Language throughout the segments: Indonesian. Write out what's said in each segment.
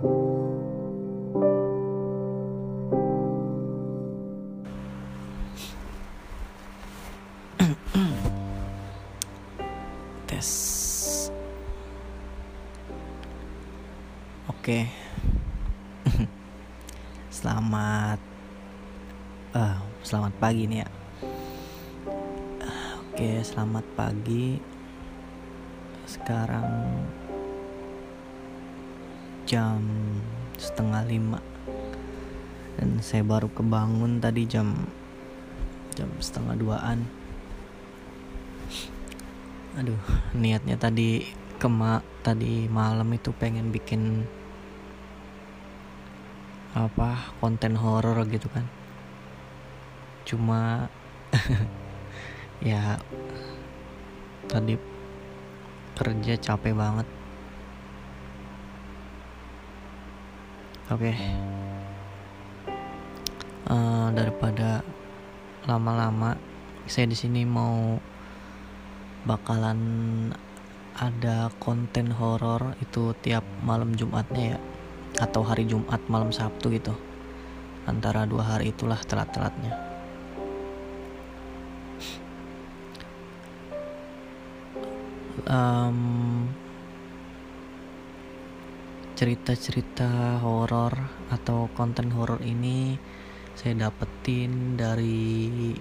tes. Oke. Selamat uh, selamat pagi nih ya. Uh, oke selamat pagi. Sekarang jam setengah lima. Dan saya baru kebangun tadi jam jam setengah duaan. Aduh niatnya tadi kema tadi malam itu pengen bikin apa konten horor gitu kan. Cuma ya tadi kerja capek banget oke okay. uh, eh, daripada lama-lama saya di sini mau bakalan ada konten horor itu tiap malam Jumatnya ya atau hari Jumat malam Sabtu gitu antara dua hari itulah telat-telatnya um, cerita-cerita horor atau konten horor ini saya dapetin dari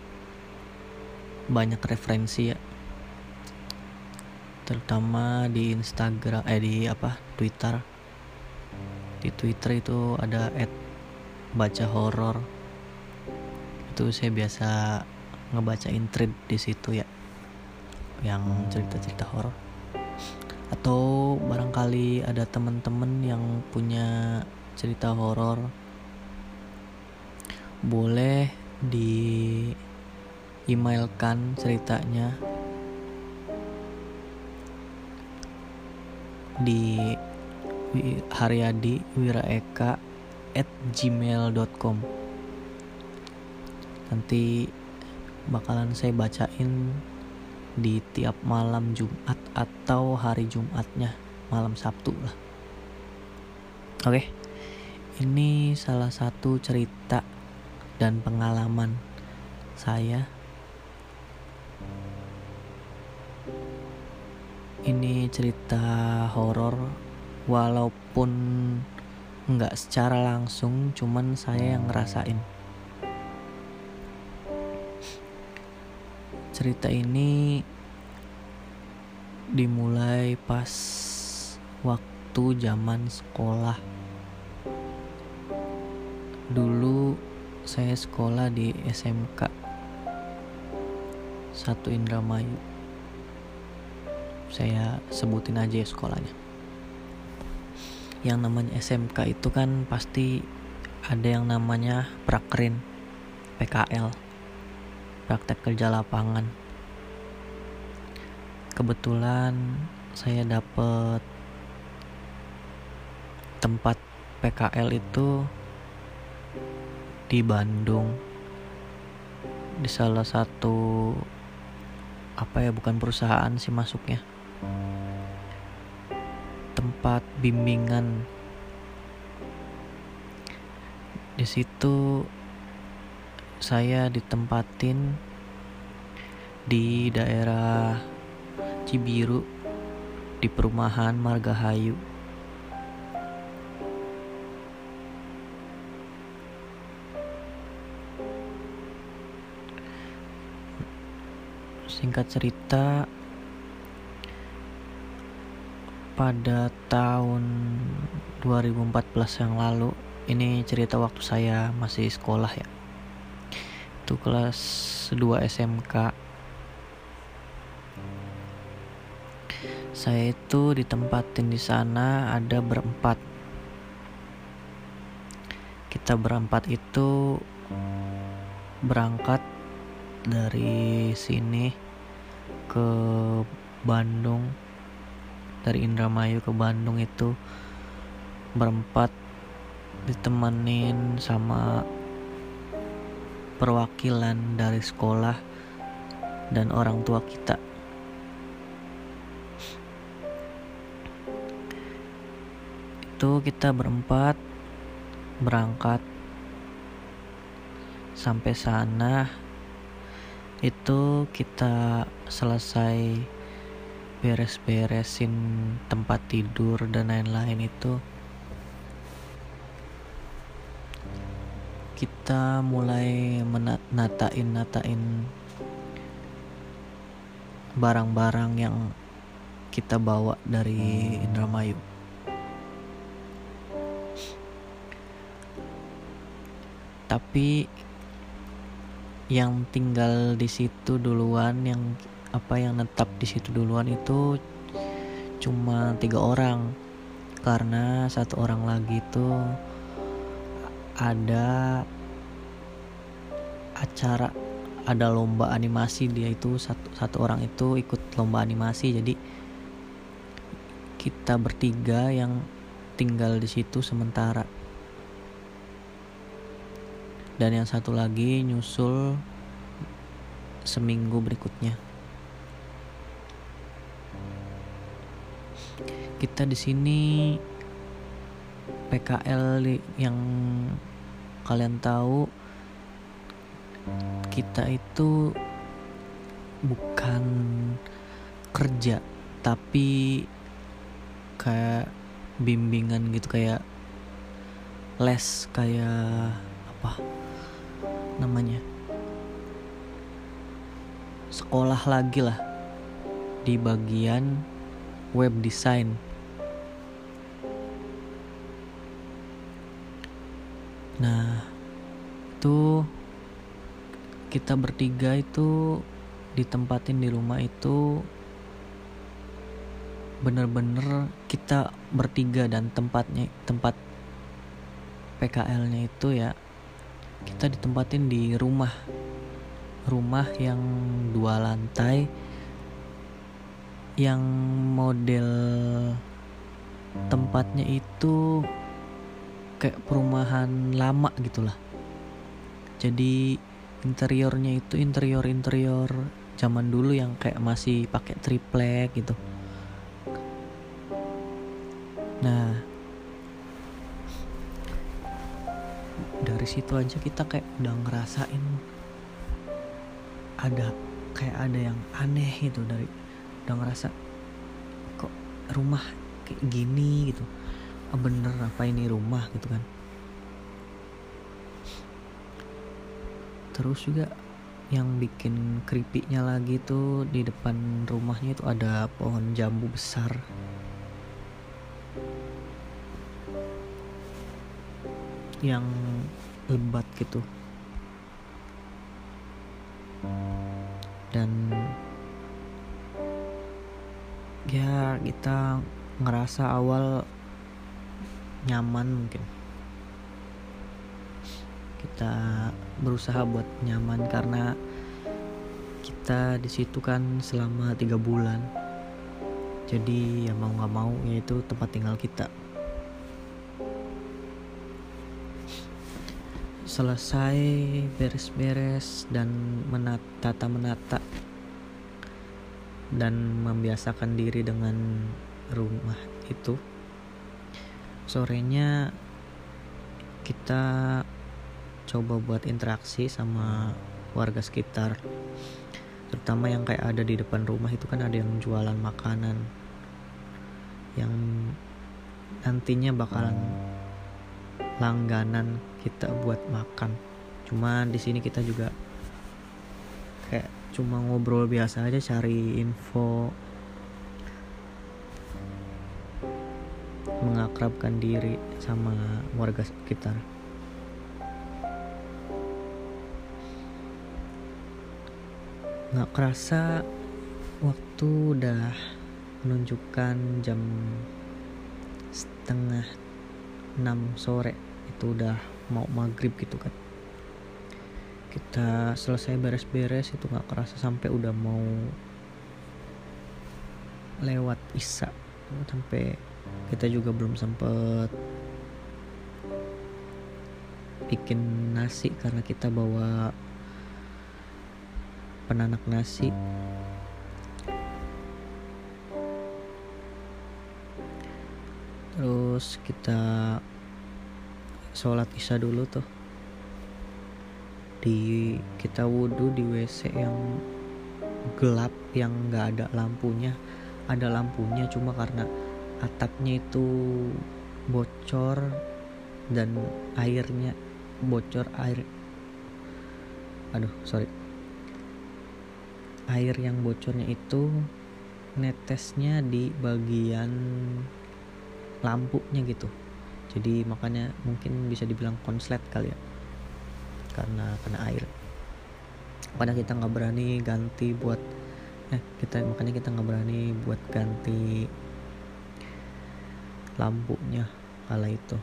banyak referensi ya. Terutama di Instagram eh di apa Twitter. Di Twitter itu ada ad baca horor. Itu saya biasa ngebacain thread di situ ya yang cerita-cerita horor atau barangkali ada teman-teman yang punya cerita horor. Boleh di emailkan ceritanya di Haryadi Wiraeka at gmail.com nanti bakalan saya bacain di tiap malam Jumat atau hari Jumatnya malam Sabtu lah. Oke ini salah satu cerita dan pengalaman saya. Ini cerita horor walaupun nggak secara langsung cuman saya yang ngerasain cerita ini dimulai pas waktu zaman sekolah. Dulu saya sekolah di SMK satu Indramayu. Saya sebutin aja ya sekolahnya. Yang namanya SMK itu kan pasti ada yang namanya prakrin PKL praktek kerja lapangan. Kebetulan saya dapet tempat PKL itu di Bandung. Di salah satu apa ya bukan perusahaan sih masuknya. Tempat bimbingan. Di situ saya ditempatin di daerah Cibiru di perumahan Margahayu. Singkat cerita pada tahun 2014 yang lalu ini cerita waktu saya masih sekolah ya itu kelas 2 SMK saya itu ditempatin di sana ada berempat. Kita berempat itu berangkat dari sini ke Bandung dari Indramayu ke Bandung itu berempat ditemenin sama perwakilan dari sekolah dan orang tua kita. Itu kita berempat berangkat sampai sana. Itu kita selesai beres-beresin tempat tidur dan lain-lain itu kita mulai menatain natain barang-barang yang kita bawa dari Indramayu. Tapi yang tinggal di situ duluan yang apa yang netap di situ duluan itu cuma tiga orang. Karena satu orang lagi itu ada acara ada lomba animasi dia itu satu satu orang itu ikut lomba animasi jadi kita bertiga yang tinggal di situ sementara dan yang satu lagi nyusul seminggu berikutnya. Kita di sini PKL yang kalian tahu kita itu bukan kerja tapi kayak bimbingan gitu kayak les kayak apa namanya sekolah lagi lah di bagian web design kita bertiga itu ditempatin di rumah itu bener-bener kita bertiga dan tempatnya tempat PKL-nya itu ya kita ditempatin di rumah rumah yang dua lantai yang model tempatnya itu kayak perumahan lama gitulah. Jadi interiornya itu interior interior zaman dulu yang kayak masih pakai triplek gitu. Nah dari situ aja kita kayak udah ngerasain ada kayak ada yang aneh gitu dari udah ngerasa kok rumah kayak gini gitu? Bener apa ini rumah? gitu kan terus juga yang bikin keripiknya lagi tuh di depan rumahnya itu ada pohon jambu besar. Yang lebat gitu. Dan ya kita ngerasa awal nyaman mungkin kita berusaha buat nyaman karena kita di situ kan selama tiga bulan. Jadi ya mau nggak mau yaitu tempat tinggal kita. Selesai beres-beres dan menata menata dan membiasakan diri dengan rumah itu sorenya kita coba buat interaksi sama warga sekitar. Terutama yang kayak ada di depan rumah itu kan ada yang jualan makanan yang nantinya bakalan langganan kita buat makan. Cuman di sini kita juga kayak cuma ngobrol biasa aja cari info mengakrabkan diri sama warga sekitar nggak kerasa waktu udah menunjukkan jam setengah 6 sore. Itu udah mau maghrib gitu kan kita selesai beres-beres itu nggak kerasa sampai udah mau lewat isa. Sampai kita juga belum sempet bikin nasi karena kita bawa penanak nasi. Terus kita sholat isya dulu tuh. Di kita wudhu di WC yang gelap yang nggak ada lampunya. Ada lampunya cuma karena atapnya itu bocor dan airnya bocor air. Aduh sorry air yang bocornya itu netesnya di bagian lampunya gitu. Jadi makanya mungkin bisa dibilang konslet kali ya. Karena kena air. Makanya kita nggak berani ganti buat eh kita makanya kita nggak berani buat ganti lampunya kala itu.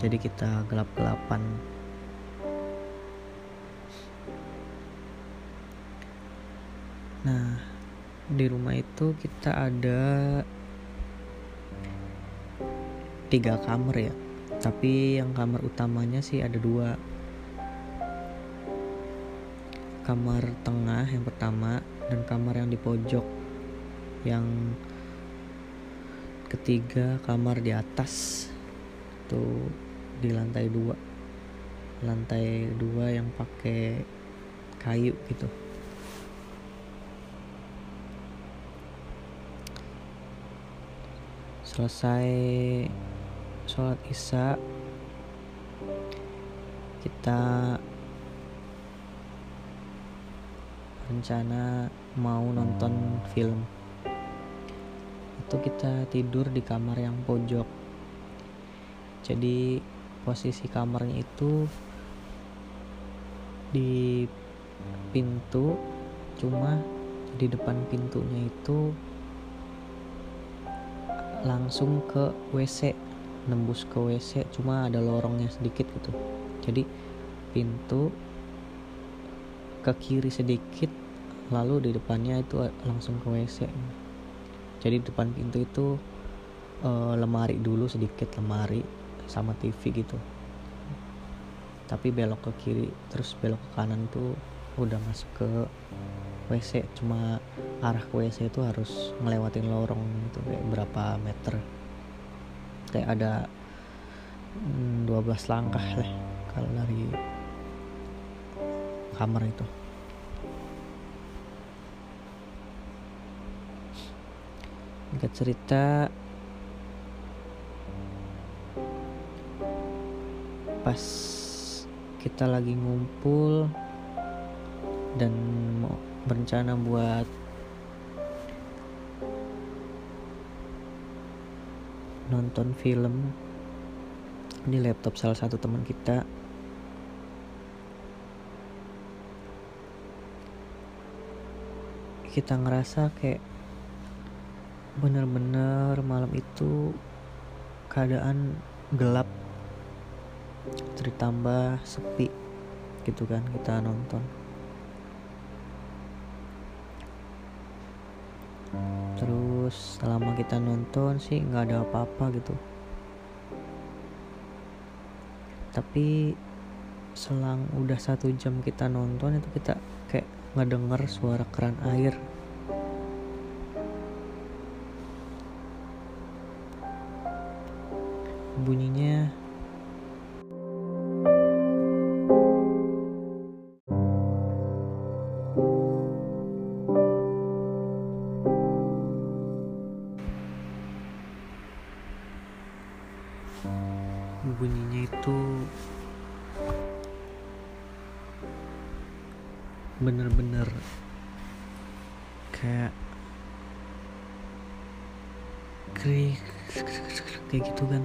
Jadi kita gelap-gelapan nah di rumah itu kita ada tiga kamar ya. Tapi yang kamar utamanya sih ada dua. Kamar tengah yang pertama dan kamar yang di pojok. Yang ketiga kamar di atas. Tuh di lantai dua. Lantai dua yang pakai kayu gitu selesai sholat isya kita rencana mau nonton film. Itu kita tidur di kamar yang pojok. Jadi posisi kamarnya itu di pintu cuma di depan pintunya itu langsung ke WC nembus ke WC cuma ada lorongnya sedikit gitu. Jadi pintu ke kiri sedikit lalu di depannya itu langsung ke WC jadi depan pintu itu uh, lemari dulu sedikit lemari sama TV gitu. Tapi belok ke kiri terus belok ke kanan tuh udah masuk ke WC cuma arah ke WC itu harus ngelewatin lorong itu kayak berapa meter. Kayak ada 12 hmm, langkah lah kalau dari kamar itu. Singkat cerita pas kita lagi ngumpul dan mau berencana buat nonton film di laptop salah satu teman kita. Kita ngerasa kayak bener-bener malam itu keadaan gelap ditambah sepi gitu kan kita nonton terus selama kita nonton sih nggak ada apa-apa gitu. Tapi selang udah satu jam kita nonton itu kita kayak ngedenger suara keran air. Bunyinya kayak gitu kan.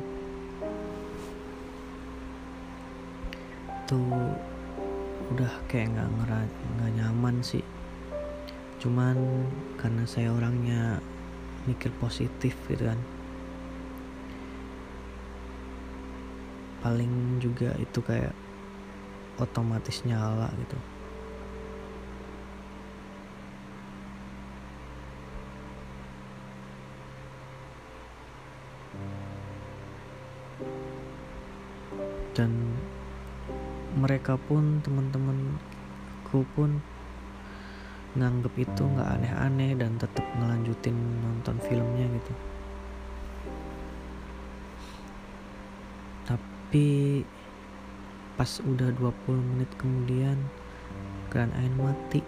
Tuh udah kayak nggak nggak nyaman sih. Cuman karena saya orangnya mikir positif gitu kan. Paling juga itu kayak otomatis nyala gitu mereka pun teman-temanku pun nganggep itu nggak aneh-aneh dan tetap ngelanjutin nonton filmnya gitu. Tapi pas udah 20 menit kemudian keran air mati.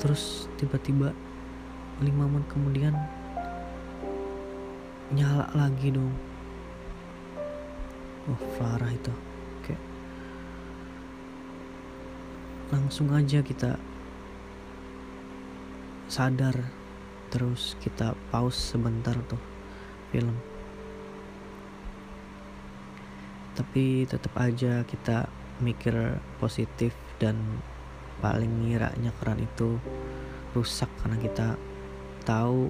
Terus tiba-tiba 5 menit kemudian nyala lagi dong. Oh parah itu kayak langsung aja kita sadar. Terus kita pause sebentar tuh film. Tapi tetap aja kita mikir positif dan paling ngiranya keran itu rusak karena kita tahu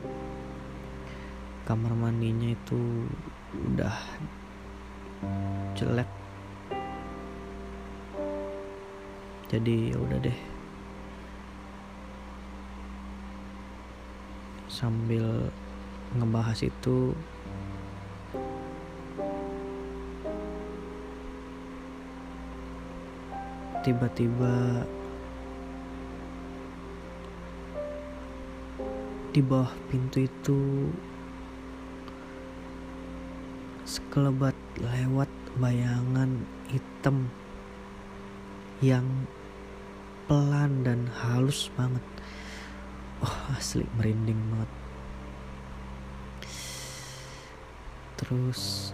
kamar mandinya itu udah jelek jadi ya udah deh. Sambil ngebahas itu tiba-tiba di bawah pintu itu sekelebat lewat bayangan hitam yang pelan dan halus banget. Oh, asli merinding banget. Terus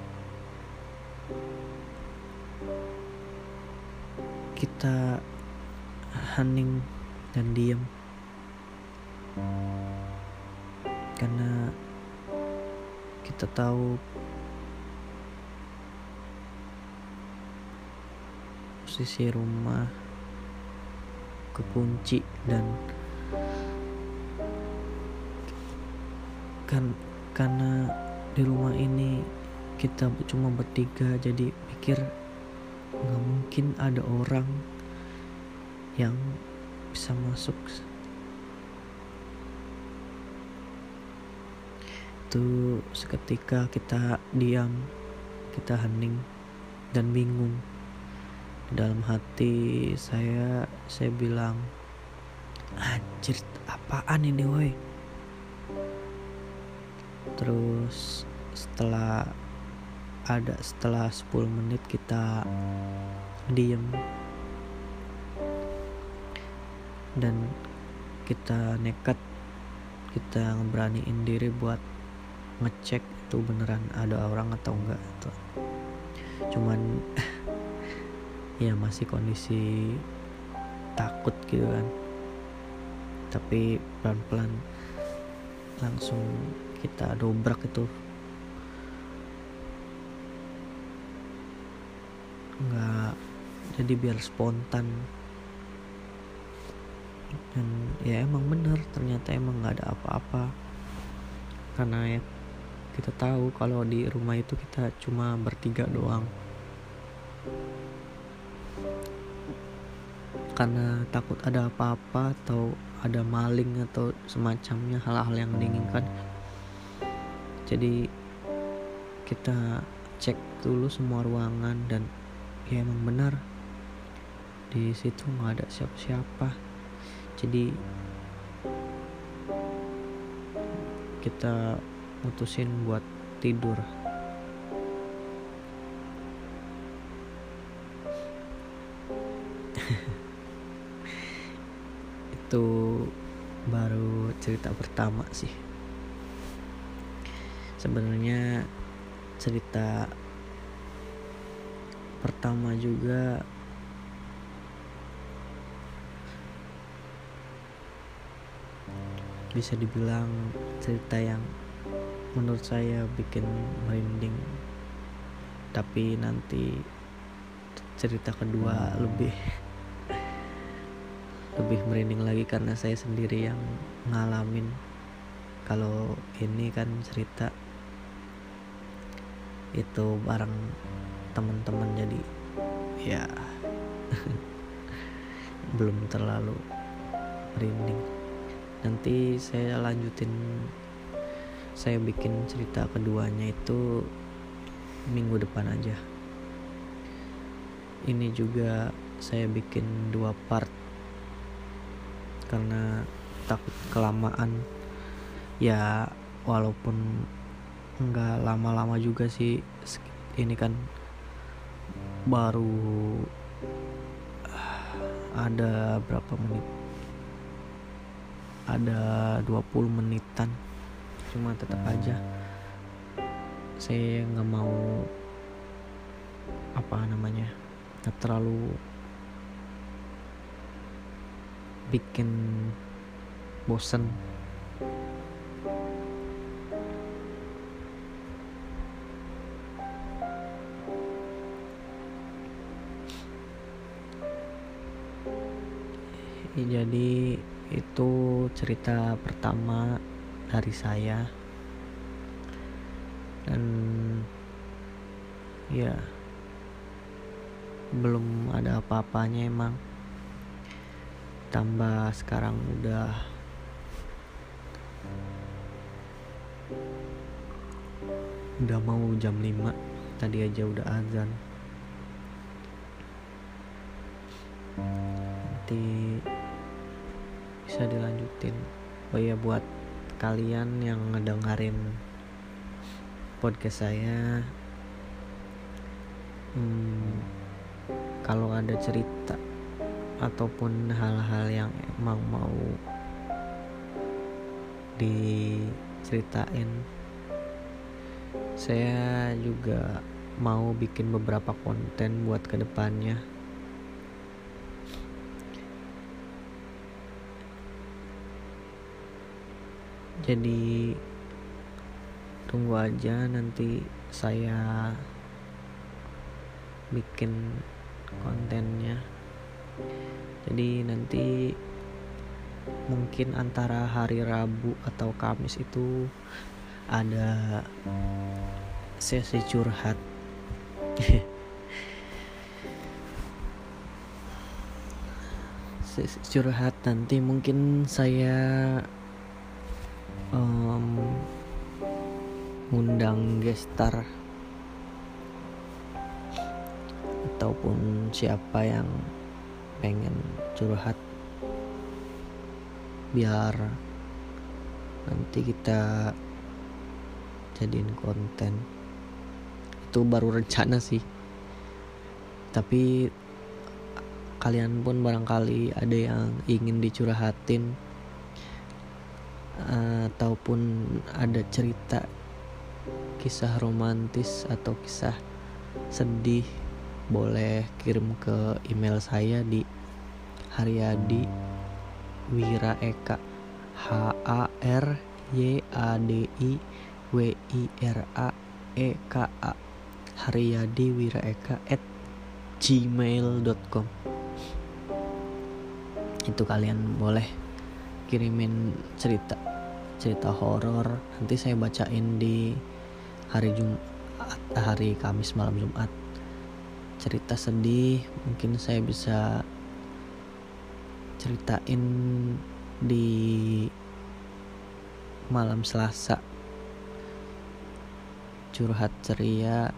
kita hening dan diam karena kita tahu posisi rumah kekunci dan kan karena di rumah ini kita cuma bertiga jadi pikir nggak mungkin ada orang yang bisa masuk. Itu seketika kita diam kita hening dan bingung dalam hati saya saya bilang anjir apaan ini woi? Terus setelah ada setelah 10 menit kita diem. Dan kita nekat kita ngeberaniin diri buat ngecek itu beneran ada orang atau enggak tuh cuman ya masih kondisi takut gitu kan. Tapi pelan-pelan langsung kita dobrak itu. Nggak jadi biar spontan. Dan ya emang bener ternyata emang nggak ada apa-apa. Karena ya kita tahu kalau di rumah itu kita cuma bertiga doang karena takut ada apa-apa atau ada maling atau semacamnya hal-hal yang diinginkan jadi kita cek dulu semua ruangan dan ya emang benar di situ nggak ada siapa-siapa. Jadi kita mutusin buat tidur itu baru cerita pertama sih. Sebenarnya cerita pertama juga bisa dibilang cerita yang menurut saya bikin merinding. Tapi nanti cerita kedua lebih lebih merinding lagi karena saya sendiri yang ngalamin kalau ini kan cerita itu bareng teman-teman jadi ya belum terlalu merinding. Nanti saya lanjutin saya bikin cerita keduanya itu minggu depan aja. Ini juga saya bikin dua part karena takut kelamaan. Ya walaupun nggak lama-lama juga sih ini kan baru ada berapa menit? Ada 20 menitan. Cuma tetap aja. Saya nggak mau apa namanya terlalu bikin bosen. Jadi itu cerita pertama dari saya. Dan ya belum ada apa-apanya emang tambah sekarang udah udah mau jam 5 tadi aja udah azan. Nanti bisa dilanjutin. Oh ya buat kalian yang ngedengerin podcast saya hmm, kalau ada cerita ataupun hal-hal yang emang mau diceritain. Saya juga mau bikin beberapa konten buat ke depannya jadi tunggu aja nanti saya bikin kontennya jadi nanti mungkin antara hari Rabu atau Kamis itu ada sesi curhat. Sesi curhat nanti mungkin saya um, ngundang gestar ataupun siapa yang pengen curhat. Biar nanti kita jadiin konten. Itu baru rencana sih. Tapi kalian pun barangkali ada yang ingin dicurhatin ataupun ada cerita kisah romantis atau kisah sedih boleh kirim ke email saya di Haryadi Wira Eka H A R Y A D I W I R A E K A Haryadi Wira Eka at gmail.com itu kalian boleh kirimin cerita cerita horor. Nanti saya bacain di hari Jumat hari Kamis malam Jumat cerita sedih mungkin saya bisa ceritain di malam Selasa. Curhat ceria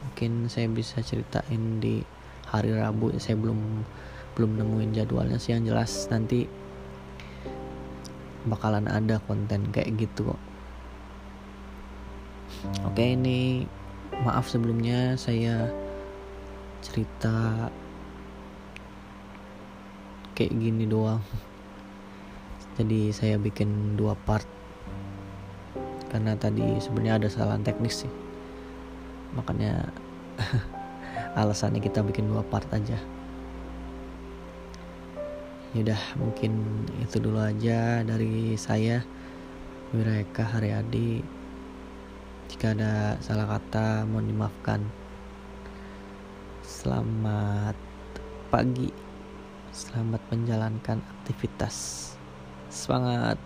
mungkin saya bisa ceritain di hari Rabu. Saya belum belum nemuin jadwalnya sih yang jelas nanti bakalan ada konten kayak gitu kok. Oke ini maaf sebelumnya saya cerita kayak gini doang. Jadi saya bikin dua part. Karena tadi sebenarnya ada kesalahan teknis sih. Makanya alasannya kita bikin dua part aja. Yaudah mungkin itu dulu aja dari saya Wireka Haryadi Jika ada salah kata mohon dimaafkan. Selamat pagi. Selamat menjalankan aktivitas. Semangat